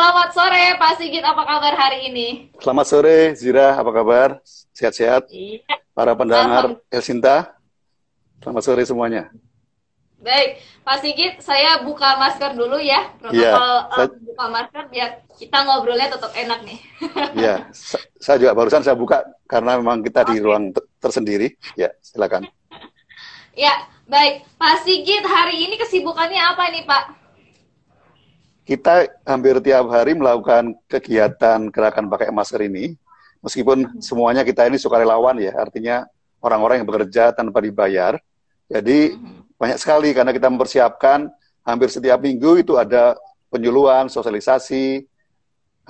Selamat sore Pak Sigit, apa kabar hari ini? Selamat sore Zira, apa kabar? Sehat-sehat? Iya. Para pendengar Elsinta, selamat sore semuanya. Baik, Pak Sigit, saya buka masker dulu ya. Protokol Iya, saya- eh, buka masker biar kita ngobrolnya tetap enak nih. Ya, sa- saya juga barusan saya buka karena memang kita di ruang te- tersendiri. Ya, silakan. ya, baik. Pak Sigit, hari ini kesibukannya apa nih Pak? Kita hampir tiap hari melakukan kegiatan gerakan pakai masker ini, meskipun semuanya kita ini sukarelawan ya, artinya orang-orang yang bekerja tanpa dibayar. Jadi banyak sekali karena kita mempersiapkan hampir setiap minggu itu ada penyuluhan, sosialisasi,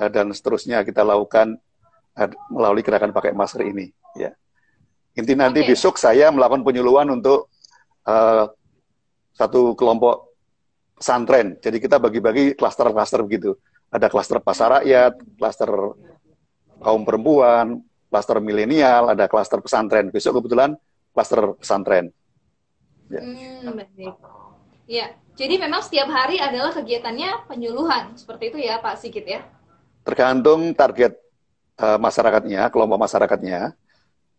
eh, dan seterusnya kita lakukan eh, melalui gerakan pakai masker ini. Ya. Inti nanti Oke. besok saya melakukan penyuluhan untuk eh, satu kelompok pesantren. Jadi kita bagi-bagi klaster-klaster begitu. Ada klaster pasar rakyat, klaster kaum perempuan, klaster milenial, ada klaster pesantren. Besok kebetulan klaster pesantren. Ya. Hmm, baik. Ya, jadi memang setiap hari adalah kegiatannya penyuluhan. Seperti itu ya Pak Sigit ya? tergantung target eh, masyarakatnya, kelompok masyarakatnya.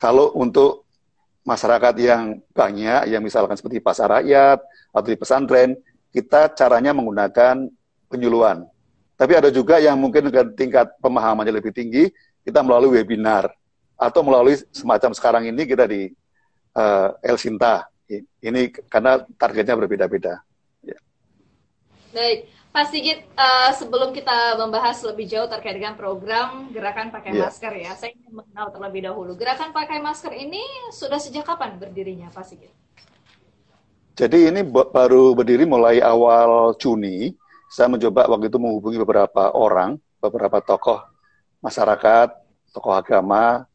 Kalau untuk masyarakat yang banyak, yang misalkan seperti pasar rakyat atau di pesantren, kita caranya menggunakan penyuluhan. Tapi ada juga yang mungkin dengan tingkat pemahamannya lebih tinggi, kita melalui webinar atau melalui semacam sekarang ini kita di eh, Elsinta. Ini karena targetnya berbeda-beda. Baik, Pak Sigit, eh, sebelum kita membahas lebih jauh terkait dengan program Gerakan Pakai Iya. Masker ya, saya ingin mengenal terlebih dahulu. Gerakan Pakai Masker ini sudah sejak kapan berdirinya, Pak Sigit? Jadi ini ba- baru berdiri mulai awal Juni. Saya mencoba waktu itu menghubungi beberapa orang, beberapa tokoh masyarakat, tokoh agama,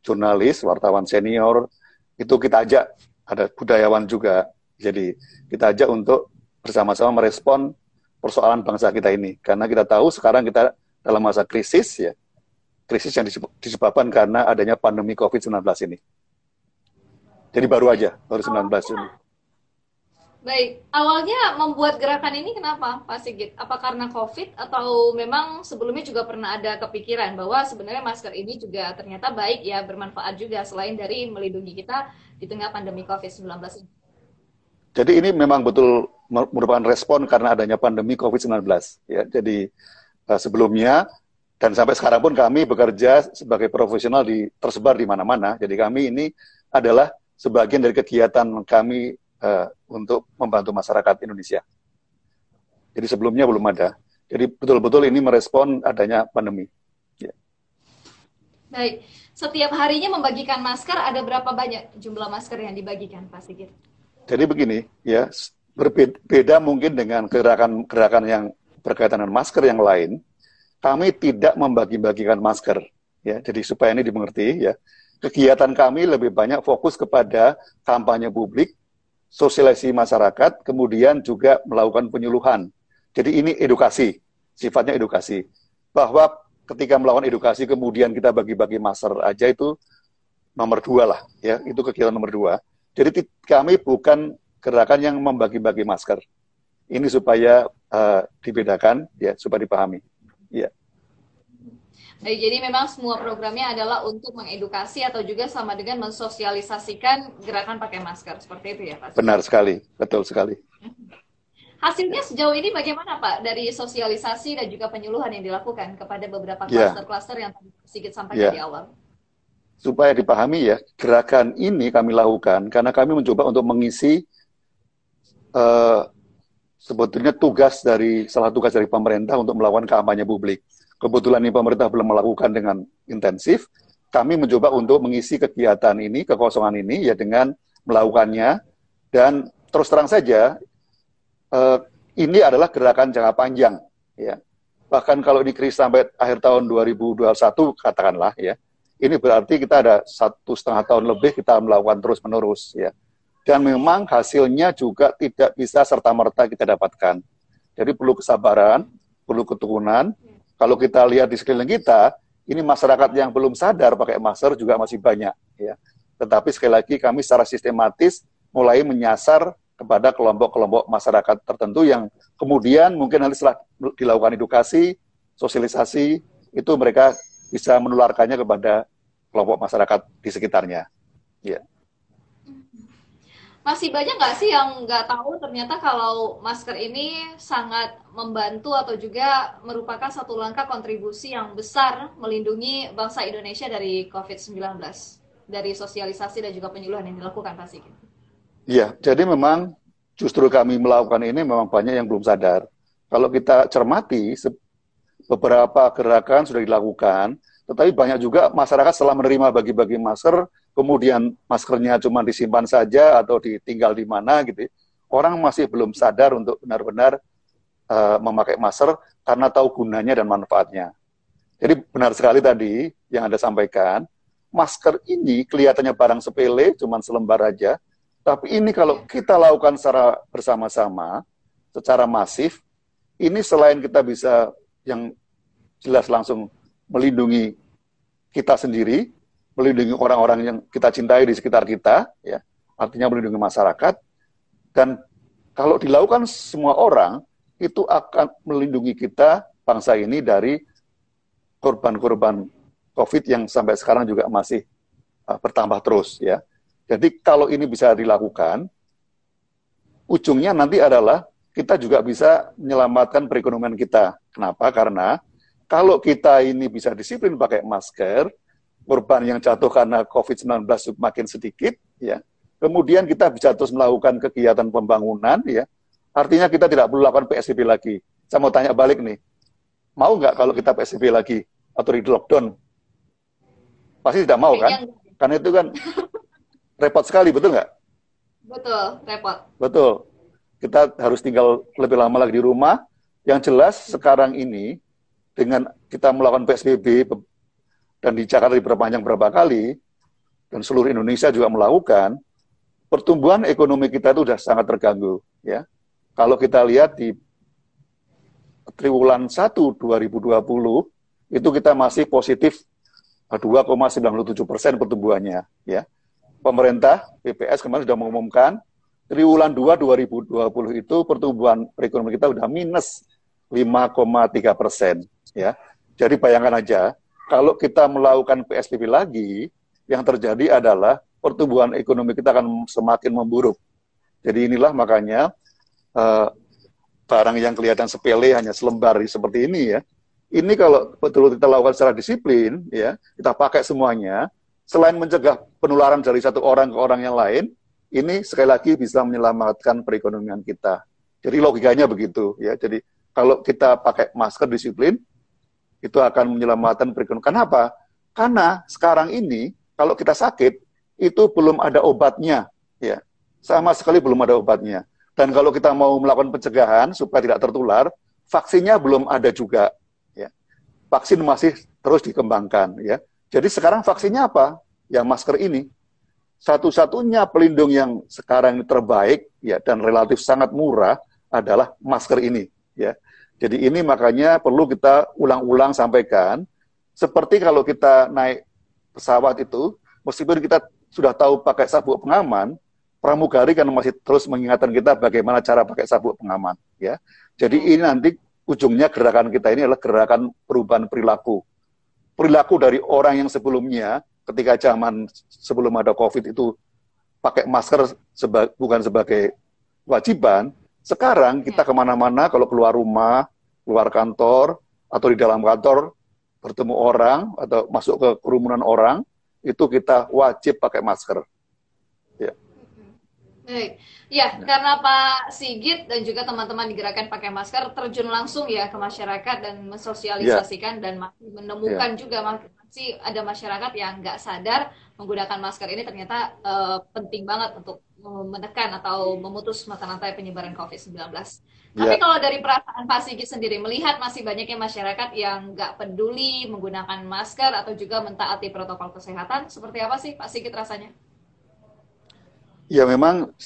jurnalis, wartawan senior. Itu kita ajak, ada budayawan juga. Jadi kita ajak untuk bersama-sama merespon persoalan bangsa kita ini. Karena kita tahu sekarang kita dalam masa krisis ya. Krisis yang disebab- disebabkan karena adanya pandemi COVID-19 ini. Jadi baru aja, baru 19 Juni. Baik, awalnya membuat gerakan ini kenapa, Pak Sigit? Apa karena COVID atau memang sebelumnya juga pernah ada kepikiran bahwa sebenarnya masker ini juga ternyata baik ya, bermanfaat juga selain dari melindungi kita di tengah pandemi COVID-19 ini? Jadi ini memang betul mer- merupakan respon karena adanya pandemi COVID-19. Ya, jadi eh, sebelumnya dan sampai sekarang pun kami bekerja sebagai profesional di tersebar di mana-mana. Jadi kami ini adalah sebagian dari kegiatan kami eh, untuk membantu masyarakat Indonesia. Jadi sebelumnya belum ada. Jadi betul-betul ini merespon adanya pandemi. Baik, setiap harinya membagikan masker ada berapa banyak jumlah masker yang dibagikan, Pak Sigit? Jadi begini, ya berbeda mungkin dengan gerakan-gerakan yang berkaitan dengan masker yang lain, kami tidak membagi-bagikan masker. Ya, jadi supaya ini dimengerti, ya kegiatan kami lebih banyak fokus kepada kampanye publik, sosialisasi masyarakat, kemudian juga melakukan penyuluhan. Jadi ini edukasi, sifatnya edukasi. Bahwa ketika melakukan edukasi kemudian kita bagi-bagi masker aja itu nomor dua lah, ya itu kegiatan nomor dua. Jadi kami bukan gerakan yang membagi-bagi masker. Ini supaya eh, dibedakan, ya supaya dipahami. Ya. Jadi memang semua programnya adalah untuk mengedukasi atau juga sama dengan mensosialisasikan gerakan pakai masker. Seperti itu ya, Pak? Benar sekali, betul sekali. Hasilnya sejauh ini bagaimana, Pak? Dari sosialisasi dan juga penyuluhan yang dilakukan kepada beberapa Ya. klaster-klaster yang tadi sedikit sampaikan Ya. di awal. supaya dipahami ya gerakan ini kami lakukan karena kami mencoba untuk mengisi eh, sebetulnya tugas dari salah tugas dari pemerintah untuk melakukan kampanye publik. Kebetulan ini pemerintah belum melakukan dengan intensif. Kami mencoba untuk mengisi kegiatan ini, kekosongan ini ya dengan melakukannya dan terus terang saja eh, ini adalah gerakan jangka panjang ya. Bahkan kalau di krisis sampai akhir tahun 2021 katakanlah ya ini berarti kita ada satu setengah tahun lebih kita melakukan terus menerus ya dan memang hasilnya juga tidak bisa serta merta kita dapatkan jadi perlu kesabaran perlu ketekunan kalau kita lihat di sekeliling kita ini masyarakat yang belum sadar pakai masker juga masih banyak ya tetapi sekali lagi kami secara sistematis mulai menyasar kepada kelompok-kelompok masyarakat tertentu yang kemudian mungkin nanti setelah dilakukan edukasi sosialisasi itu mereka bisa menularkannya kepada kelompok masyarakat di sekitarnya. Ya. Masih banyak nggak sih yang nggak tahu ternyata kalau masker ini sangat membantu atau juga merupakan satu langkah kontribusi yang besar melindungi bangsa Indonesia dari COVID-19 dari sosialisasi dan juga penyuluhan yang dilakukan Pak Sigit. Iya, jadi memang justru kami melakukan ini memang banyak yang belum sadar. Kalau kita cermati, beberapa gerakan sudah dilakukan, tetapi banyak juga masyarakat setelah menerima bagi-bagi masker, kemudian maskernya cuma disimpan saja atau ditinggal di mana gitu. Orang masih belum sadar untuk benar-benar uh, memakai masker karena tahu gunanya dan manfaatnya. Jadi benar sekali tadi yang Anda sampaikan, masker ini kelihatannya barang sepele, cuma selembar aja, tapi ini kalau kita lakukan secara bersama-sama, secara masif, ini selain kita bisa yang jelas langsung melindungi kita sendiri, melindungi orang-orang yang kita cintai di sekitar kita, ya, artinya melindungi masyarakat, dan kalau dilakukan semua orang, itu akan melindungi kita, bangsa ini, dari korban-korban COVID yang sampai sekarang juga masih uh, bertambah terus, ya. Jadi kalau ini bisa dilakukan, ujungnya nanti adalah kita juga bisa menyelamatkan perekonomian kita. Kenapa? Karena kalau kita ini bisa disiplin pakai masker, korban yang jatuh karena COVID-19 makin sedikit, ya. Kemudian kita bisa terus melakukan kegiatan pembangunan, ya. Artinya kita tidak perlu lakukan PSBB lagi. Saya mau tanya balik nih, mau nggak kalau kita PSBB lagi atau di lockdown? Pasti tidak mau kan? Karena itu kan repot sekali, betul nggak? Betul, repot. Betul. Kita harus tinggal lebih lama lagi di rumah. Yang jelas sekarang ini dengan kita melakukan PSBB dan di Jakarta diperpanjang berapa kali dan seluruh Indonesia juga melakukan pertumbuhan ekonomi kita itu sudah sangat terganggu ya. Kalau kita lihat di triwulan 1 2020 itu kita masih positif 2,97 persen pertumbuhannya ya pemerintah BPS kemarin sudah mengumumkan triwulan 2 2020 itu pertumbuhan perekonomian kita sudah minus 5,3 persen. Ya, jadi bayangkan aja kalau kita melakukan PSBB lagi, yang terjadi adalah pertumbuhan ekonomi kita akan semakin memburuk. Jadi inilah makanya uh, barang yang kelihatan sepele hanya selembar seperti ini ya. Ini kalau betul kita lakukan secara disiplin, ya kita pakai semuanya, selain mencegah penularan dari satu orang ke orang yang lain, ini sekali lagi bisa menyelamatkan perekonomian kita. Jadi logikanya begitu ya. Jadi kalau kita pakai masker disiplin, itu akan menyelamatkan perekonomian. Kenapa? Karena sekarang ini kalau kita sakit itu belum ada obatnya, ya. Sama sekali belum ada obatnya. Dan kalau kita mau melakukan pencegahan supaya tidak tertular, vaksinnya belum ada juga, ya. Vaksin masih terus dikembangkan, ya. Jadi sekarang vaksinnya apa? Yang masker ini. Satu-satunya pelindung yang sekarang terbaik ya dan relatif sangat murah adalah masker ini ya. Jadi ini makanya perlu kita ulang-ulang sampaikan seperti kalau kita naik pesawat itu meskipun kita sudah tahu pakai sabuk pengaman, pramugari kan masih terus mengingatkan kita bagaimana cara pakai sabuk pengaman ya. Jadi ini nanti ujungnya gerakan kita ini adalah gerakan perubahan perilaku perilaku dari orang yang sebelumnya ketika zaman sebelum ada COVID itu pakai masker seba bukan sebagai kewajiban, sekarang kita ya. ke mana-mana kalau keluar rumah, keluar kantor, atau di dalam kantor bertemu orang atau masuk ke kerumunan orang, itu kita wajib pakai masker. Ya. Baik. Ya, ya, karena Pak Sigit dan juga teman-teman di Gerakan Pakai Masker terjun langsung ya ke masyarakat dan mensosialisasikan ya. dan masih menemukan ya. juga masih ada masyarakat yang nggak sadar menggunakan masker ini ternyata uh, penting banget untuk menekan atau memutus mata rantai penyebaran COVID-19. Ya. Tapi kalau dari perasaan Pak Sigit sendiri melihat masih banyaknya masyarakat yang nggak peduli menggunakan masker atau juga mentaati protokol kesehatan, seperti apa sih Pak Sigit rasanya? Ya memang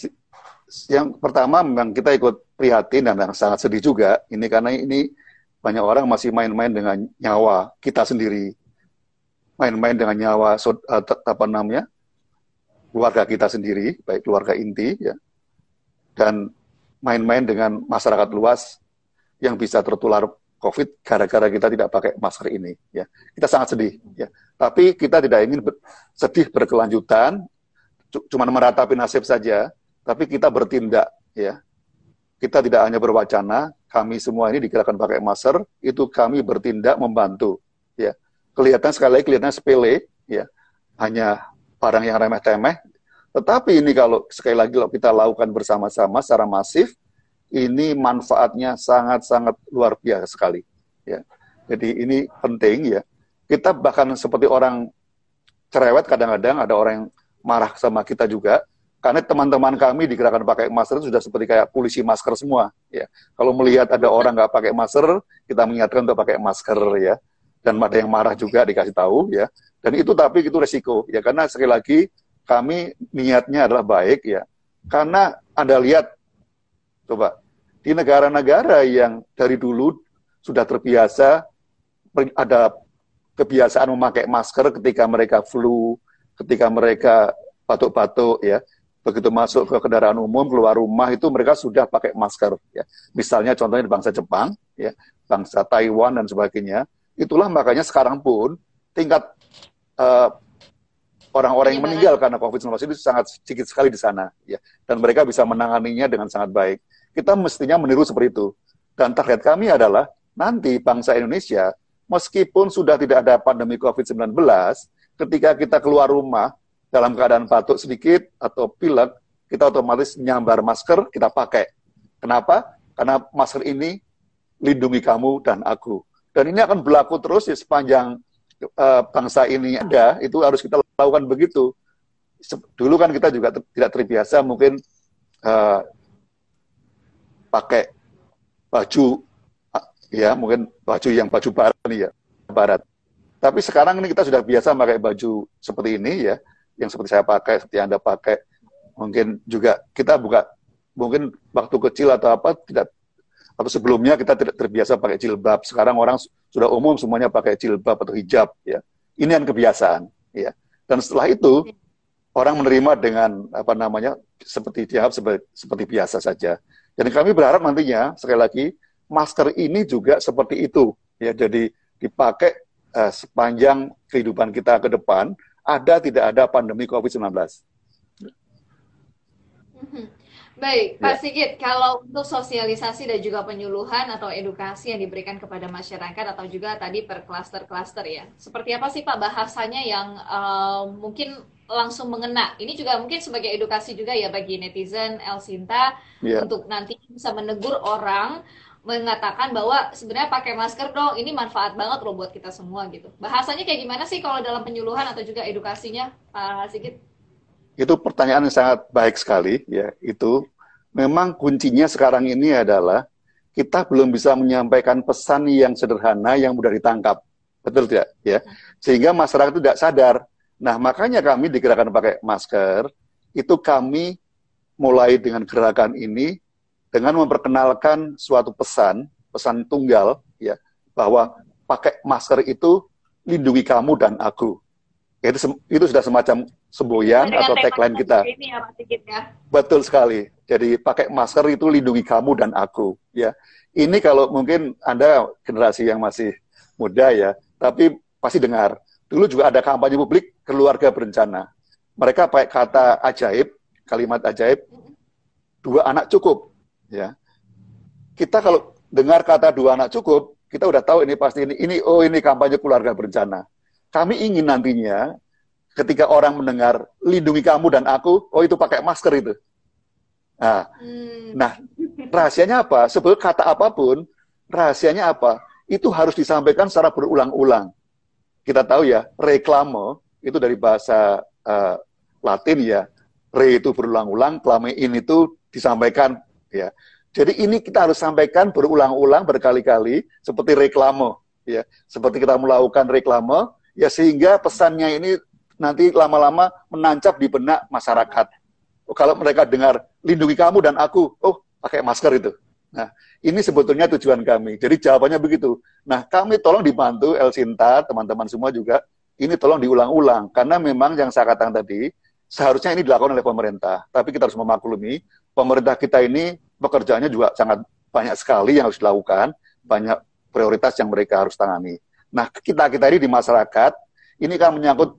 yang pertama memang kita ikut prihatin dan yang sangat sedih juga ini karena ini banyak orang masih main-main dengan nyawa kita sendiri main-main dengan nyawa uh, apa namanya keluarga kita sendiri baik keluarga inti ya dan main-main dengan masyarakat luas yang bisa tertular COVID gara-gara kita tidak pakai masker ini. Ya, kita sangat sedih. Ya, tapi kita tidak ingin ber sedih berkelanjutan, cuma meratapi nasib saja, tapi kita bertindak. Ya, kita tidak hanya berwacana, kami semua ini digerakkan pakai masker, itu kami bertindak membantu. Ya, kelihatan sekali lagi kelihatan sepele, ya, hanya barang yang remeh-temeh. Tetapi ini kalau sekali lagi kalau kita lakukan bersama-sama secara masif, ini manfaatnya sangat-sangat luar biasa sekali. Ya. Jadi ini penting ya. Kita bahkan seperti orang cerewet kadang-kadang ada orang yang marah sama kita juga karena teman-teman kami digerakkan pakai masker sudah seperti kayak polisi masker semua ya kalau melihat ada orang nggak pakai masker kita mengingatkan untuk pakai masker ya dan ada yang marah juga dikasih tahu ya dan itu tapi itu resiko ya karena sekali lagi kami niatnya adalah baik ya karena anda lihat Coba di negara-negara yang dari dulu sudah terbiasa ada kebiasaan memakai masker ketika mereka flu, ketika mereka batuk-batuk ya. Begitu masuk ke kendaraan umum keluar rumah itu mereka sudah pakai masker ya. Misalnya contohnya di bangsa Jepang ya, bangsa Taiwan dan sebagainya. Itulah makanya sekarang pun tingkat uh, orang-orang yang meninggal karena COVID-19 itu sangat sedikit sekali di sana ya dan mereka bisa menanganinya dengan sangat baik kita mestinya meniru seperti itu. Dan target kami adalah nanti bangsa Indonesia, meskipun sudah tidak ada pandemi COVID-19, ketika kita keluar rumah dalam keadaan batuk sedikit atau pilek, kita otomatis nyambar masker, kita pakai. Kenapa? Karena masker ini lindungi kamu dan aku. Dan ini akan berlaku terus ya sepanjang uh, bangsa ini ada, itu harus kita lakukan begitu. Dulu kan kita juga tidak terbiasa mungkin uh, pakai baju ya mungkin baju yang baju barat nih ya barat. Tapi sekarang ini kita sudah biasa pakai baju seperti ini ya, yang seperti saya pakai, seperti anda pakai. Mungkin juga kita buka mungkin waktu kecil atau apa tidak atau sebelumnya kita tidak terbiasa pakai jilbab. Sekarang orang sudah umum semuanya pakai jilbab atau hijab ya. Ini yang kebiasaan ya. Dan setelah itu orang menerima dengan apa namanya seperti dia seperti, seperti biasa saja. Dan kami berharap nantinya sekali lagi masker ini juga seperti itu ya jadi dipakai uh, sepanjang kehidupan kita ke depan ada tidak ada pandemi COVID-19. Mhm. Baik, Pak ya. Sigit, kalau untuk sosialisasi dan juga penyuluhan atau edukasi yang diberikan kepada masyarakat atau juga tadi per klaster-klaster ya, seperti apa sih Pak bahasanya yang uh, mungkin langsung mengena. Ini juga mungkin sebagai edukasi juga ya bagi netizen El Sinta yeah. untuk nanti bisa menegur orang mengatakan bahwa sebenarnya pakai masker dong ini manfaat banget loh buat kita semua gitu. Bahasanya kayak gimana sih kalau dalam penyuluhan atau juga edukasinya Pak Sigit? Itu pertanyaan yang sangat baik sekali ya. Itu memang kuncinya sekarang ini adalah kita belum bisa menyampaikan pesan yang sederhana yang mudah ditangkap. Betul tidak? Ya. Sehingga masyarakat itu tidak sadar Nah, makanya kami digerakkan pakai masker, itu kami mulai dengan gerakan ini dengan memperkenalkan suatu pesan, pesan tunggal, ya, bahwa pakai masker itu lindungi kamu dan aku. Itu, itu sudah semacam semboyan atau tagline kita. Ini ya, ya. Betul sekali. Jadi pakai masker itu lindungi kamu dan aku. Ya, ini kalau mungkin anda generasi yang masih muda ya, tapi pasti dengar Dulu juga ada kampanye publik keluarga berencana. Mereka pakai kata ajaib, kalimat ajaib, dua anak cukup. Ya, kita kalau dengar kata dua anak cukup, kita udah tahu ini pasti ini, ini oh ini kampanye keluarga berencana. Kami ingin nantinya ketika orang mendengar lindungi kamu dan aku, oh itu pakai masker itu. Nah, hmm. nah rahasianya apa? Sebelum kata apa pun, rahasianya apa? Itu harus disampaikan secara berulang-ulang kita tahu ya reklame itu dari bahasa uh, Latin ya re itu berulang-ulang klamein itu disampaikan ya jadi ini kita harus sampaikan berulang-ulang berkali-kali seperti reklame ya seperti kita melakukan reklame ya sehingga pesannya ini nanti lama-lama menancap di benak masyarakat oh, kalau mereka dengar lindungi kamu dan aku oh pakai masker itu Nah, ini sebetulnya tujuan kami. Jadi jawabannya begitu. Nah, kami tolong dibantu El Sinta, teman-teman semua juga, ini tolong diulang-ulang. Karena memang yang saya katakan tadi, seharusnya ini dilakukan oleh pemerintah. Tapi kita harus memaklumi, pemerintah kita ini pekerjaannya juga sangat banyak sekali yang harus dilakukan. Banyak prioritas yang mereka harus tangani. Nah, kita-kita ini di masyarakat, ini kan menyangkut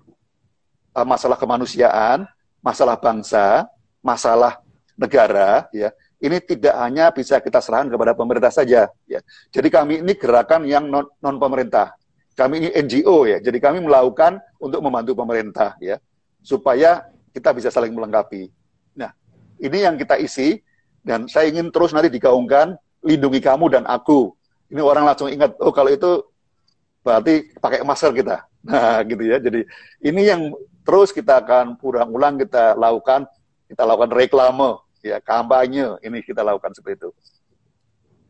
uh, masalah kemanusiaan, masalah bangsa, masalah negara, ya. Ini tidak hanya bisa kita serahkan kepada pemerintah saja, ya. Jadi kami ini gerakan yang non, non pemerintah. Kami ini NGO ya. Jadi kami melakukan untuk membantu pemerintah ya, supaya kita bisa saling melengkapi. Nah, ini yang kita isi dan saya ingin terus nanti digaungkan lindungi kamu dan aku. Ini orang langsung ingat, oh kalau itu berarti pakai masker kita. Nah, gitu ya. Jadi ini yang terus kita akan ulang-ulang kita lakukan, kita lakukan reklame, ya kampanye, ini kita lakukan seperti itu.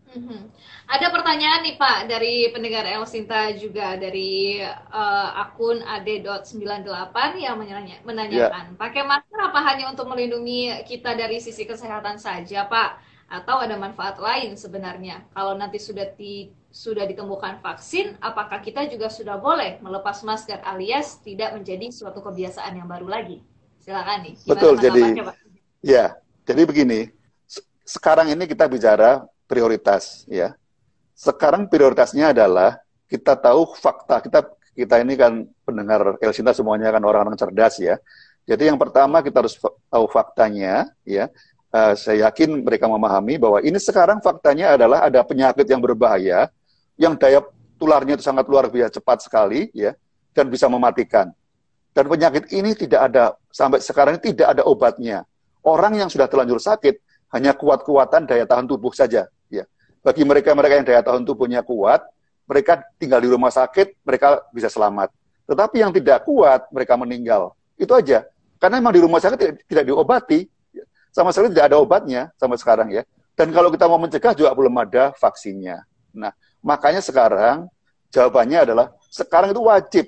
Mm-hmm. Ada pertanyaan nih Pak dari pendengar El Sinta juga dari uh, akun ad.98 yang menanya, menanyakan, yeah. pakai masker apa hanya untuk melindungi kita dari sisi kesehatan saja Pak? Atau ada manfaat lain sebenarnya. Kalau nanti sudah di, sudah ditemukan vaksin, apakah kita juga sudah boleh melepas masker alias tidak menjadi suatu kebiasaan yang baru lagi? Silakan nih. Betul. Jadi Pak? ya, jadi begini. Sekarang ini kita bicara prioritas, ya. Sekarang prioritasnya adalah kita tahu fakta. Kita kita ini kan pendengar Elsinta semuanya kan orang-orang cerdas ya. Jadi yang pertama kita harus tahu faktanya, ya uh, saya yakin mereka memahami bahwa ini sekarang faktanya adalah ada penyakit yang berbahaya yang daya tularnya itu sangat luar biasa cepat sekali ya dan bisa mematikan. Dan penyakit ini tidak ada sampai sekarang tidak ada obatnya. Orang yang sudah terlanjur sakit hanya kuat-kuatan daya tahan tubuh saja ya. Bagi mereka-mereka yang daya tahan tubuhnya kuat, mereka tinggal di rumah sakit, mereka bisa selamat. Tetapi yang tidak kuat, mereka meninggal. Itu aja. Karena memang di rumah sakit tidak diobati, sama sekali tidak ada obatnya sampai sekarang ya. Dan kalau kita mau mencegah juga belum ada vaksinnya. Nah, makanya sekarang jawabannya adalah sekarang itu wajib.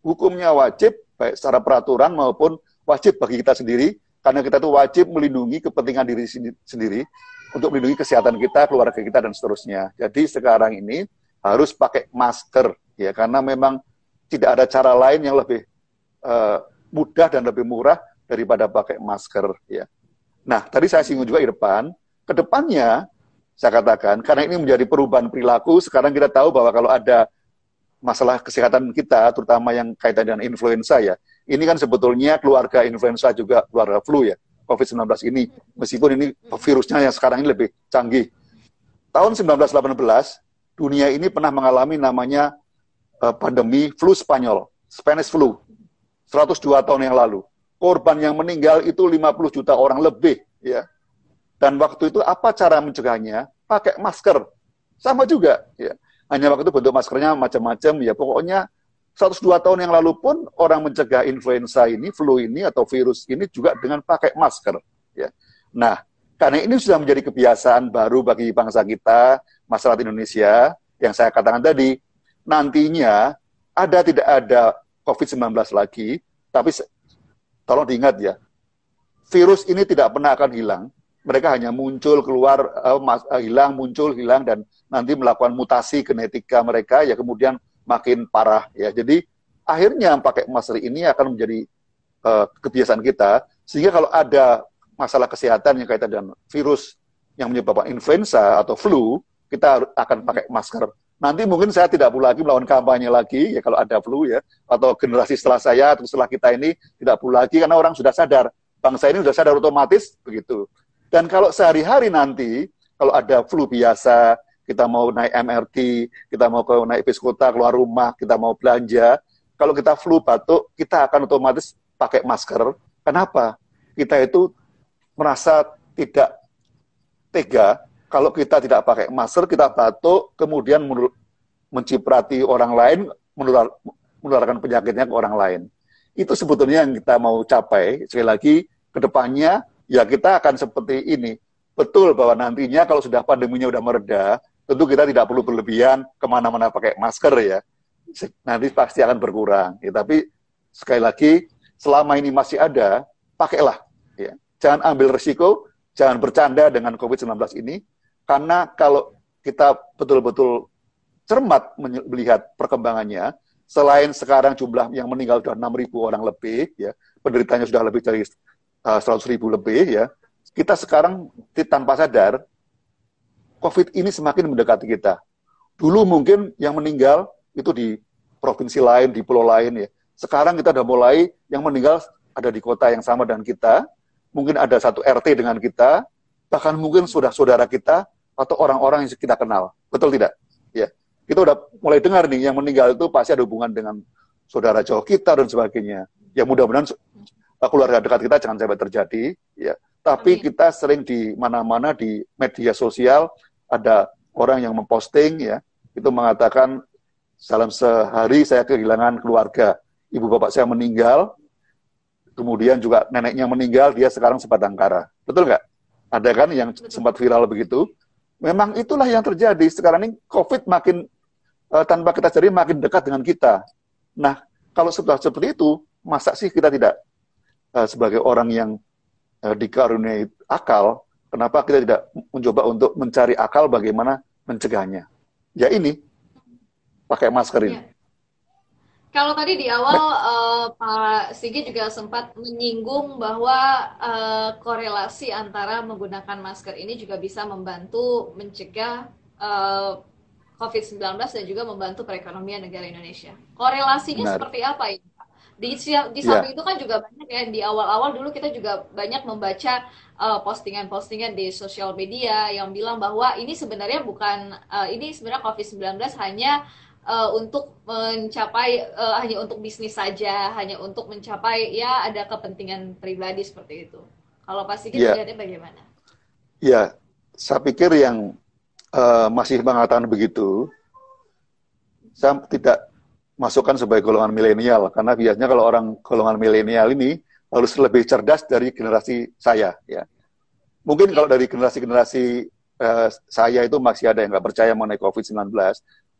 Hukumnya wajib, baik secara peraturan maupun wajib bagi kita sendiri, karena kita itu wajib melindungi kepentingan diri sendiri untuk melindungi kesehatan kita, keluarga kita, dan seterusnya. Jadi sekarang ini harus pakai masker, ya karena memang tidak ada cara lain yang lebih uh, mudah dan lebih murah daripada pakai masker, ya. Nah, tadi saya singgung juga di depan, ke depannya saya katakan, karena ini menjadi perubahan perilaku, sekarang kita tahu bahwa kalau ada masalah kesehatan kita, terutama yang kaitan dengan influenza ya, ini kan sebetulnya keluarga influenza juga keluarga flu ya, COVID-19 ini, meskipun ini virusnya yang sekarang ini lebih canggih. Tahun 1918, dunia ini pernah mengalami namanya uh, pandemi flu Spanyol, Spanish flu, 102 tahun yang lalu korban yang meninggal itu 50 juta orang lebih ya. Dan waktu itu apa cara mencegahnya? Pakai masker. Sama juga ya. Hanya waktu itu bentuk maskernya macam-macam ya. Pokoknya 102 tahun yang lalu pun orang mencegah influenza ini, flu ini atau virus ini juga dengan pakai masker ya. Nah, karena ini sudah menjadi kebiasaan baru bagi bangsa kita, masyarakat Indonesia yang saya katakan tadi, nantinya ada tidak ada COVID-19 lagi, tapi Tolong diingat ya, virus ini tidak pernah akan hilang. Mereka hanya muncul, keluar, uh, mas, uh, hilang, muncul, hilang, dan nanti melakukan mutasi genetika mereka, ya kemudian makin parah. ya. Jadi akhirnya pakai masker ini akan menjadi uh, kebiasaan kita, sehingga kalau ada masalah kesehatan yang kaitan dengan virus yang menyebabkan influenza atau flu, kita akan pakai masker nanti mungkin saya tidak perlu lagi melawan kampanye lagi ya kalau ada flu ya atau generasi setelah saya atau setelah kita ini tidak perlu lagi karena orang sudah sadar. Bangsa ini sudah sadar otomatis begitu. Dan kalau sehari-hari nanti kalau ada flu biasa kita mau naik MRT kita mau ke naik bis kota keluar rumah kita mau belanja kalau kita flu batuk kita akan otomatis pakai masker. Kenapa? Kita itu merasa tidak tega kalau kita tidak pakai masker, kita batuk, kemudian menciprati orang lain, menular, menularkan penyakitnya ke orang lain. Itu sebetulnya yang kita mau capai. Sekali lagi, ke depannya ya kita akan seperti ini. Betul bahwa nantinya kalau sudah pandeminya sudah mereda, tentu kita tidak perlu berlebihan ke mana-mana pakai masker ya. Nanti pasti akan berkurang. Ya, tapi sekali lagi, selama ini masih ada, pakailah. Ya. Jangan ambil resiko, jangan bercanda dengan COVID-19 ini, karena kalau kita betul-betul cermat melihat perkembangannya, selain sekarang jumlah yang meninggal sudah 6.000 orang lebih, ya, penderitanya sudah lebih dari uh, 100.000 lebih, ya, kita sekarang tanpa sadar, COVID ini semakin mendekati kita. Dulu mungkin yang meninggal itu di provinsi lain, di pulau lain ya. Sekarang kita udah mulai yang meninggal ada di kota yang sama dengan kita, mungkin ada satu RT dengan kita, bahkan mungkin sudah saudara kita atau orang-orang yang kita kenal. Betul tidak? Ya. Kita udah mulai dengar nih yang meninggal itu pasti ada hubungan dengan saudara jauh kita dan sebagainya. Ya mudah-mudahan keluarga dekat kita jangan sampai terjadi, ya. Tapi Amin. kita sering di mana-mana di media sosial ada orang yang memposting ya, itu mengatakan salam sehari saya kehilangan keluarga, ibu bapak saya meninggal, kemudian juga neneknya meninggal, dia sekarang sebatang kara. Betul nggak? Ada kan yang sempat viral begitu? Memang itulah yang terjadi. Sekarang ini COVID makin uh, tanpa kita cari makin dekat dengan kita. Nah, kalau sudah seperti itu, masa sih kita tidak uh, sebagai orang yang uh, dikaruniai akal, kenapa kita tidak mencoba untuk mencari akal bagaimana mencegahnya? Ya ini, pakai masker ini. Ya. Kalau tadi di awal uh, Pak Sigi juga sempat menyinggung bahwa uh, korelasi antara menggunakan masker ini juga bisa membantu mencegah uh, COVID-19 dan juga membantu perekonomian negara Indonesia. Korelasinya Benar. seperti apa ini? Di, di samping yeah. itu kan juga banyak ya di awal-awal dulu kita juga banyak membaca postingan-postingan uh, di sosial media yang bilang bahwa ini sebenarnya bukan uh, ini sebenarnya COVID-19 hanya uh, untuk mencapai uh, hanya untuk bisnis saja, hanya untuk mencapai ya ada kepentingan pribadi seperti itu. Kalau pasti kita yeah. lihatnya bagaimana? Ya, saya pikir yang uh, masih mengatakan begitu, saya tidak masukkan sebagai golongan milenial karena biasanya kalau orang golongan milenial ini harus lebih cerdas dari generasi saya ya. Mungkin kalau dari generasi-generasi uh, saya itu masih ada yang nggak percaya mengenai COVID-19,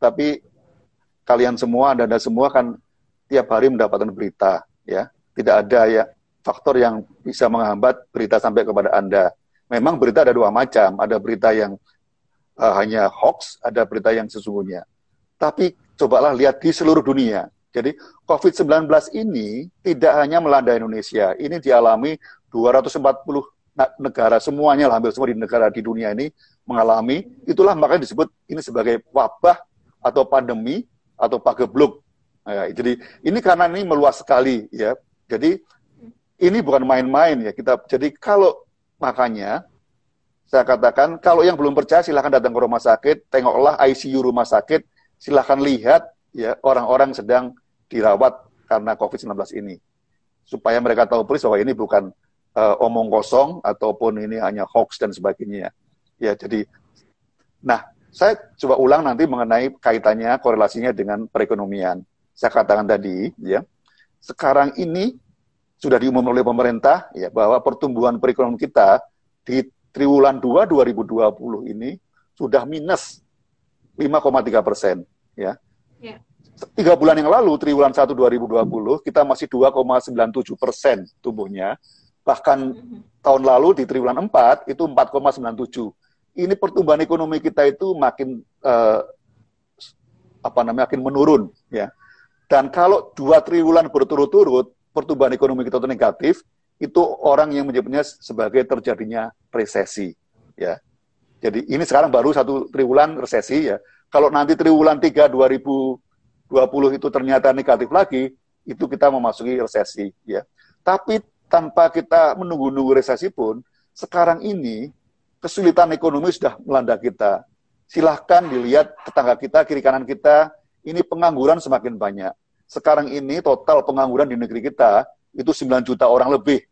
tapi kalian semua, Anda, -anda semua kan tiap hari mendapatkan berita, ya. Tidak ada ya faktor yang bisa menghambat berita sampai kepada Anda. Memang berita ada dua macam, ada berita yang uh, hanya hoax, ada berita yang sesungguhnya. Tapi cobalah lihat di seluruh dunia. Jadi COVID-19 ini tidak hanya melanda Indonesia, ini dialami 240 negara semuanya hampir semua di negara di dunia ini mengalami. Itulah makanya disebut ini sebagai wabah atau pandemi atau pagebluk. Ya, jadi ini karena ini meluas sekali ya. Jadi ini bukan main-main ya kita. Jadi kalau makanya saya katakan kalau yang belum percaya silahkan datang ke rumah sakit, tengoklah ICU rumah sakit, silahkan lihat ya orang-orang sedang dirawat karena COVID-19 ini supaya mereka tahu persis bahwa ini bukan uh, omong kosong ataupun ini hanya hoax dan sebagainya. Ya, jadi nah saya coba ulang nanti mengenai kaitannya korelasinya dengan perekonomian. Saya katakan tadi, ya, sekarang ini sudah diumumkan oleh pemerintah ya bahwa pertumbuhan perekonomian kita di triwulan 2 2020 ini sudah minus 5,3 persen, ya. ya. Tiga bulan yang lalu, triwulan 1 2020, kita masih 2,97 persen tumbuhnya. Bahkan mm -hmm. tahun lalu di triwulan 4 itu 4,97 ini pertumbuhan ekonomi kita itu makin uh, apa namanya makin menurun ya. Dan kalau dua triwulan berturut-turut pertumbuhan ekonomi kita itu negatif, itu orang yang menyebutnya sebagai terjadinya resesi ya. Jadi ini sekarang baru satu triwulan resesi ya. Kalau nanti triwulan 3 2020 itu ternyata negatif lagi, itu kita memasuki resesi ya. Tapi tanpa kita menunggu-nunggu resesi pun, sekarang ini kesulitan ekonomi sudah melanda kita. Silahkan dilihat tetangga kita, kiri kanan kita, ini pengangguran semakin banyak. Sekarang ini total pengangguran di negeri kita itu 9 juta orang lebih.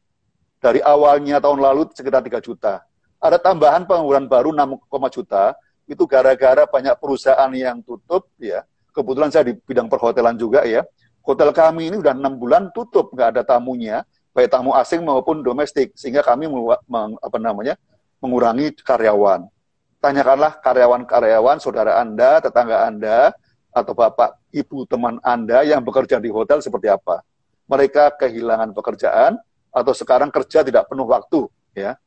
Dari awalnya tahun lalu sekitar 3 juta. Ada tambahan pengangguran baru 6, juta, itu gara-gara banyak perusahaan yang tutup ya. Kebetulan saya di bidang perhotelan juga ya. Hotel kami ini udah enam bulan tutup, nggak ada tamunya, baik tamu asing maupun domestik, sehingga kami apa namanya mengurangi karyawan. Tanyakanlah karyawan-karyawan saudara Anda, tetangga Anda, atau bapak, ibu, teman Anda yang bekerja di hotel seperti apa. Mereka kehilangan pekerjaan atau sekarang kerja tidak penuh waktu, ya.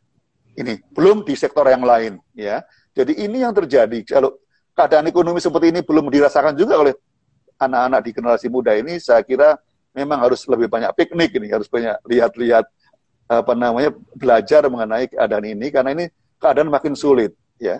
Ini belum di sektor yang lain, ya. Jadi ini yang terjadi. Kalau keadaan ekonomi seperti ini belum dirasakan juga oleh anak-anak di generasi muda ini, saya kira memang harus lebih banyak piknik ini, harus banyak lihat-lihat apa namanya belajar mengenai keadaan ini karena ini keadaan makin sulit ya.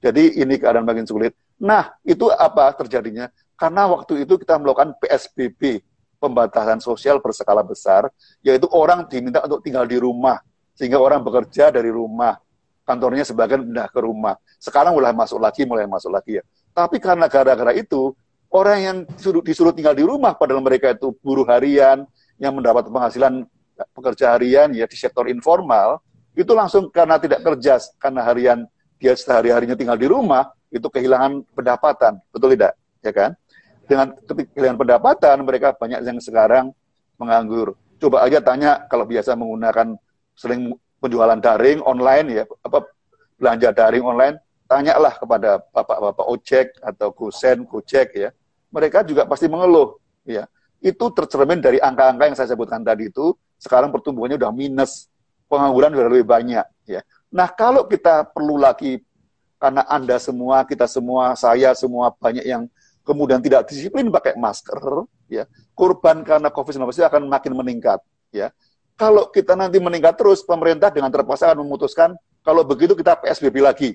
Jadi ini keadaan makin sulit. Nah, itu apa terjadinya? Karena waktu itu kita melakukan PSBB, pembatasan sosial berskala besar, yaitu orang diminta untuk tinggal di rumah, sehingga orang bekerja dari rumah, kantornya sebagian pindah ke rumah. Sekarang mulai masuk lagi, mulai masuk lagi ya. Tapi karena gara-gara itu, orang yang disuruh, disuruh tinggal di rumah, padahal mereka itu buruh harian, yang mendapat penghasilan pekerja harian ya di sektor informal, itu langsung karena tidak kerja, karena harian dia sehari-harinya tinggal di rumah, itu kehilangan pendapatan, betul tidak? Ya kan? Dengan kehilangan pendapatan, mereka banyak yang sekarang menganggur. Coba aja tanya kalau biasa menggunakan sering penjualan daring online ya, apa belanja daring online, tanyalah kepada bapak-bapak ojek atau kusen, gojek ya. Mereka juga pasti mengeluh ya. Itu tercermin dari angka-angka yang saya sebutkan tadi itu, sekarang pertumbuhannya udah minus, pengangguran sudah lebih banyak ya. Nah, kalau kita perlu lagi karena Anda semua, kita semua, saya semua banyak yang kemudian tidak disiplin pakai masker, ya, korban karena COVID-19 akan makin meningkat, ya. Kalau kita nanti meningkat terus, pemerintah dengan terpaksa akan memutuskan kalau begitu kita PSBB lagi.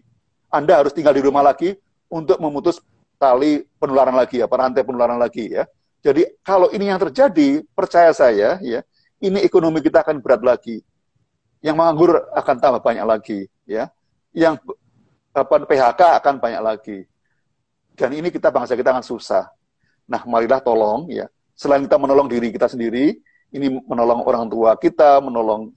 Anda harus tinggal di rumah lagi untuk memutus tali penularan lagi ya, rantai penularan lagi ya. Jadi kalau ini yang terjadi, percaya saya ya, ini ekonomi kita akan berat lagi. Yang menganggur akan tambah banyak lagi ya. Yang apa PHK akan banyak lagi. Dan ini kita bangsa kita akan susah. Nah, marilah tolong ya. Selain kita menolong diri kita sendiri, ini menolong orang tua kita, menolong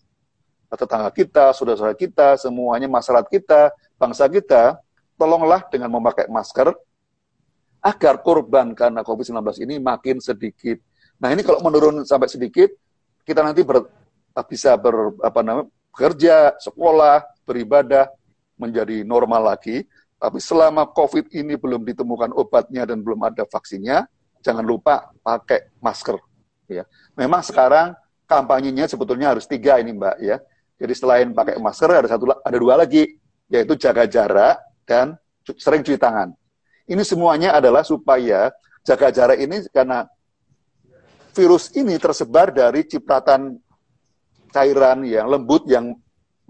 tetangga kita, saudara-saudara kita, semuanya masyarakat kita, bangsa kita, tolonglah dengan memakai masker agar korban karena COVID-19 ini makin sedikit. Nah, ini kalau menurun sampai sedikit, kita nanti ber, bisa ber, apa namanya, bekerja, sekolah, beribadah, menjadi normal lagi. Tapi selama COVID ini belum ditemukan obatnya dan belum ada vaksinnya, jangan lupa pakai masker. Ya, memang sekarang kampanyenya sebetulnya harus tiga ini Mbak ya. Jadi selain pakai masker ada satu ada dua lagi yaitu jaga jarak dan sering cuci tangan. Ini semuanya adalah supaya jaga jarak ini karena virus ini tersebar dari cipratan cairan yang lembut yang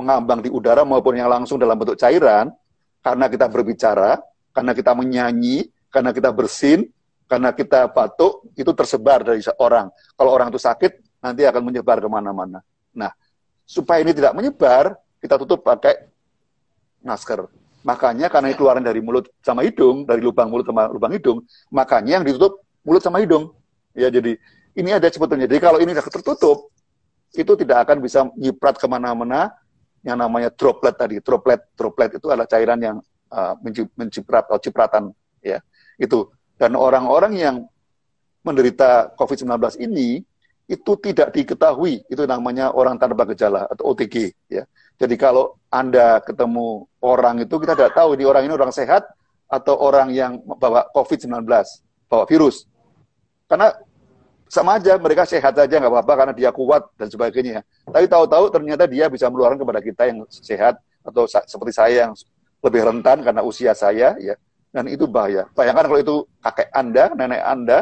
mengambang di udara maupun yang langsung dalam bentuk cairan, karena kita berbicara, karena kita menyanyi, karena kita bersin, karena kita batuk, itu tersebar dari seorang. Kalau orang itu sakit, nanti akan menyebar ke mana-mana. Nah, supaya ini tidak menyebar, kita tutup pakai masker. Makanya karena keluaran dari mulut sama hidung, dari lubang mulut sama lubang hidung, makanya yang ditutup mulut sama hidung. Ya, jadi ini ada sebetulnya. Jadi kalau ini sudah tertutup, itu tidak akan bisa nyiprat ke mana-mana, yang namanya droplet tadi. Droplet, droplet itu adalah cairan yang uh, menciprat atau cipratan ya. Itu. Dan orang-orang yang menderita COVID-19 ini itu tidak diketahui, itu namanya orang tanpa gejala atau OTG ya. Jadi kalau Anda ketemu orang itu kita tidak tahu ini orang ini orang sehat atau orang yang bawa COVID-19, bawa virus. Karena sama aja mereka sehat aja nggak apa-apa karena dia kuat dan sebagainya. Tapi tahu-tahu ternyata dia bisa meluarkan kepada kita yang sehat atau seperti saya yang lebih rentan karena usia saya ya. Dan itu bahaya. Bayangkan kalau itu kakek Anda, nenek Anda,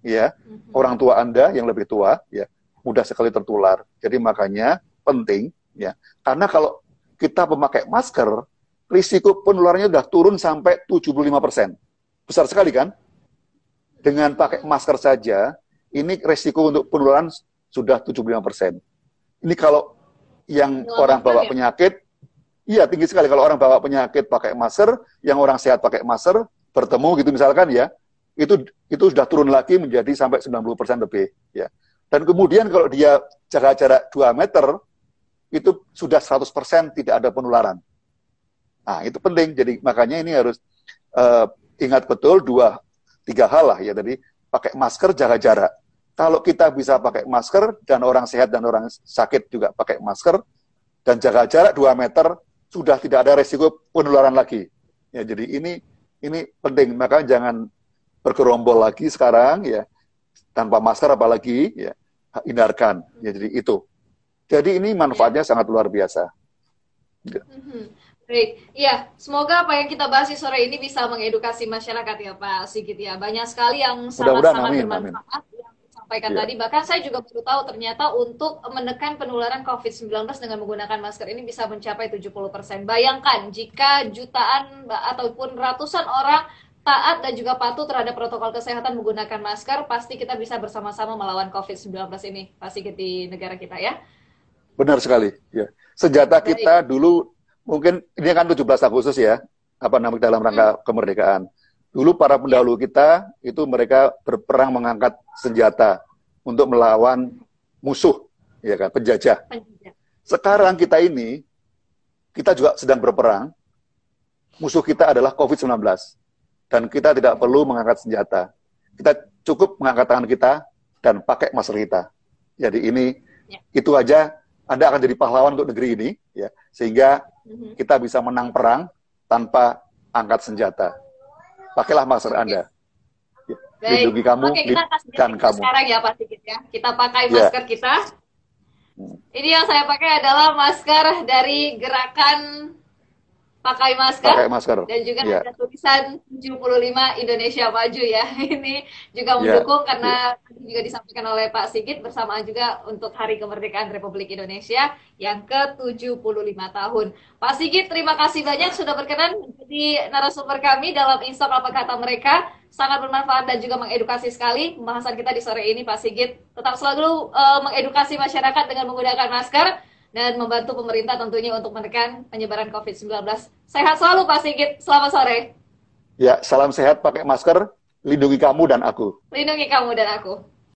ya, mm-hmm. orang tua Anda yang lebih tua, ya, mudah sekali tertular. Jadi makanya penting, ya, karena kalau kita memakai masker, risiko penularannya sudah turun sampai 75 persen. Besar sekali kan? Dengan pakai masker saja, ini resiko untuk penularan sudah 75 persen. Ini kalau yang orang bawa ya? penyakit, iya tinggi sekali. Kalau orang bawa penyakit pakai masker, yang orang sehat pakai masker, bertemu gitu misalkan ya, itu itu sudah turun lagi menjadi sampai 90 persen lebih. Ya. Dan kemudian kalau dia jaga jarak 2 meter, itu sudah 100 persen tidak ada penularan. Nah, itu penting. Jadi makanya ini harus uh, ingat betul dua tiga hal lah ya tadi pakai masker jaga jarak kalau kita bisa pakai masker dan orang sehat dan orang sakit juga pakai masker dan jaga jarak 2 meter sudah tidak ada resiko penularan lagi. Ya, jadi ini ini penting maka jangan bergerombol lagi sekarang ya tanpa masker apalagi ya hindarkan ya jadi itu. Jadi ini manfaatnya ya. sangat luar biasa. Ya. Baik, ya semoga apa yang kita bahas di sore ini bisa mengedukasi masyarakat ya Pak Sigit ya. Banyak sekali yang sangat-sangat bermanfaat. Amin sampaikan yeah. tadi. Bahkan saya juga baru tahu ternyata untuk menekan penularan COVID-19 dengan menggunakan masker ini bisa mencapai 70%. Bayangkan jika jutaan ataupun ratusan orang taat dan juga patuh terhadap protokol kesehatan menggunakan masker, pasti kita bisa bersama-sama melawan COVID-19 ini, pasti di negara kita ya. Benar sekali. Ya. Senjata Baik. kita dulu mungkin ini kan 17 Agustus ya, apa namanya dalam rangka hmm. kemerdekaan. Dulu para pendahulu kita itu mereka berperang mengangkat senjata untuk melawan musuh, ya kan, penjajah. Sekarang kita ini kita juga sedang berperang. Musuh kita adalah COVID-19 dan kita tidak perlu mengangkat senjata. Kita cukup mengangkat tangan kita dan pakai masker kita. Jadi ini ya. itu aja Anda akan jadi pahlawan untuk negeri ini ya sehingga mm-hmm. kita bisa menang perang tanpa angkat senjata. Pakailah masker okay. Anda. Baik. Lindungi kamu Oke, kita dan kamu. Sekarang ya Pak Sigit ya. Kita pakai ya. masker kita. Ini yang saya pakai adalah masker dari gerakan pakai masker, pakai masker. dan juga yeah. ada tulisan 75 Indonesia Maju ya. Ini juga iya. mendukung yeah. karena yeah. juga disampaikan oleh Pak Sigit bersamaan juga untuk Hari Kemerdekaan Republik Indonesia yang ke-75 tahun. Pak Sigit, terima kasih banyak sudah berkenan menjadi narasumber kami dalam Instok Apa Kata Mereka. Sangat bermanfaat dan juga mengedukasi sekali pembahasan kita di sore ini Pak Sigit. Tetap selalu uh, mengedukasi masyarakat dengan menggunakan masker dan membantu pemerintah tentunya untuk menekan penyebaran COVID-19. Sehat selalu Pak Sigit, selamat sore. Ya, salam sehat, pakai masker, lindungi kamu dan aku. Lindungi kamu dan aku.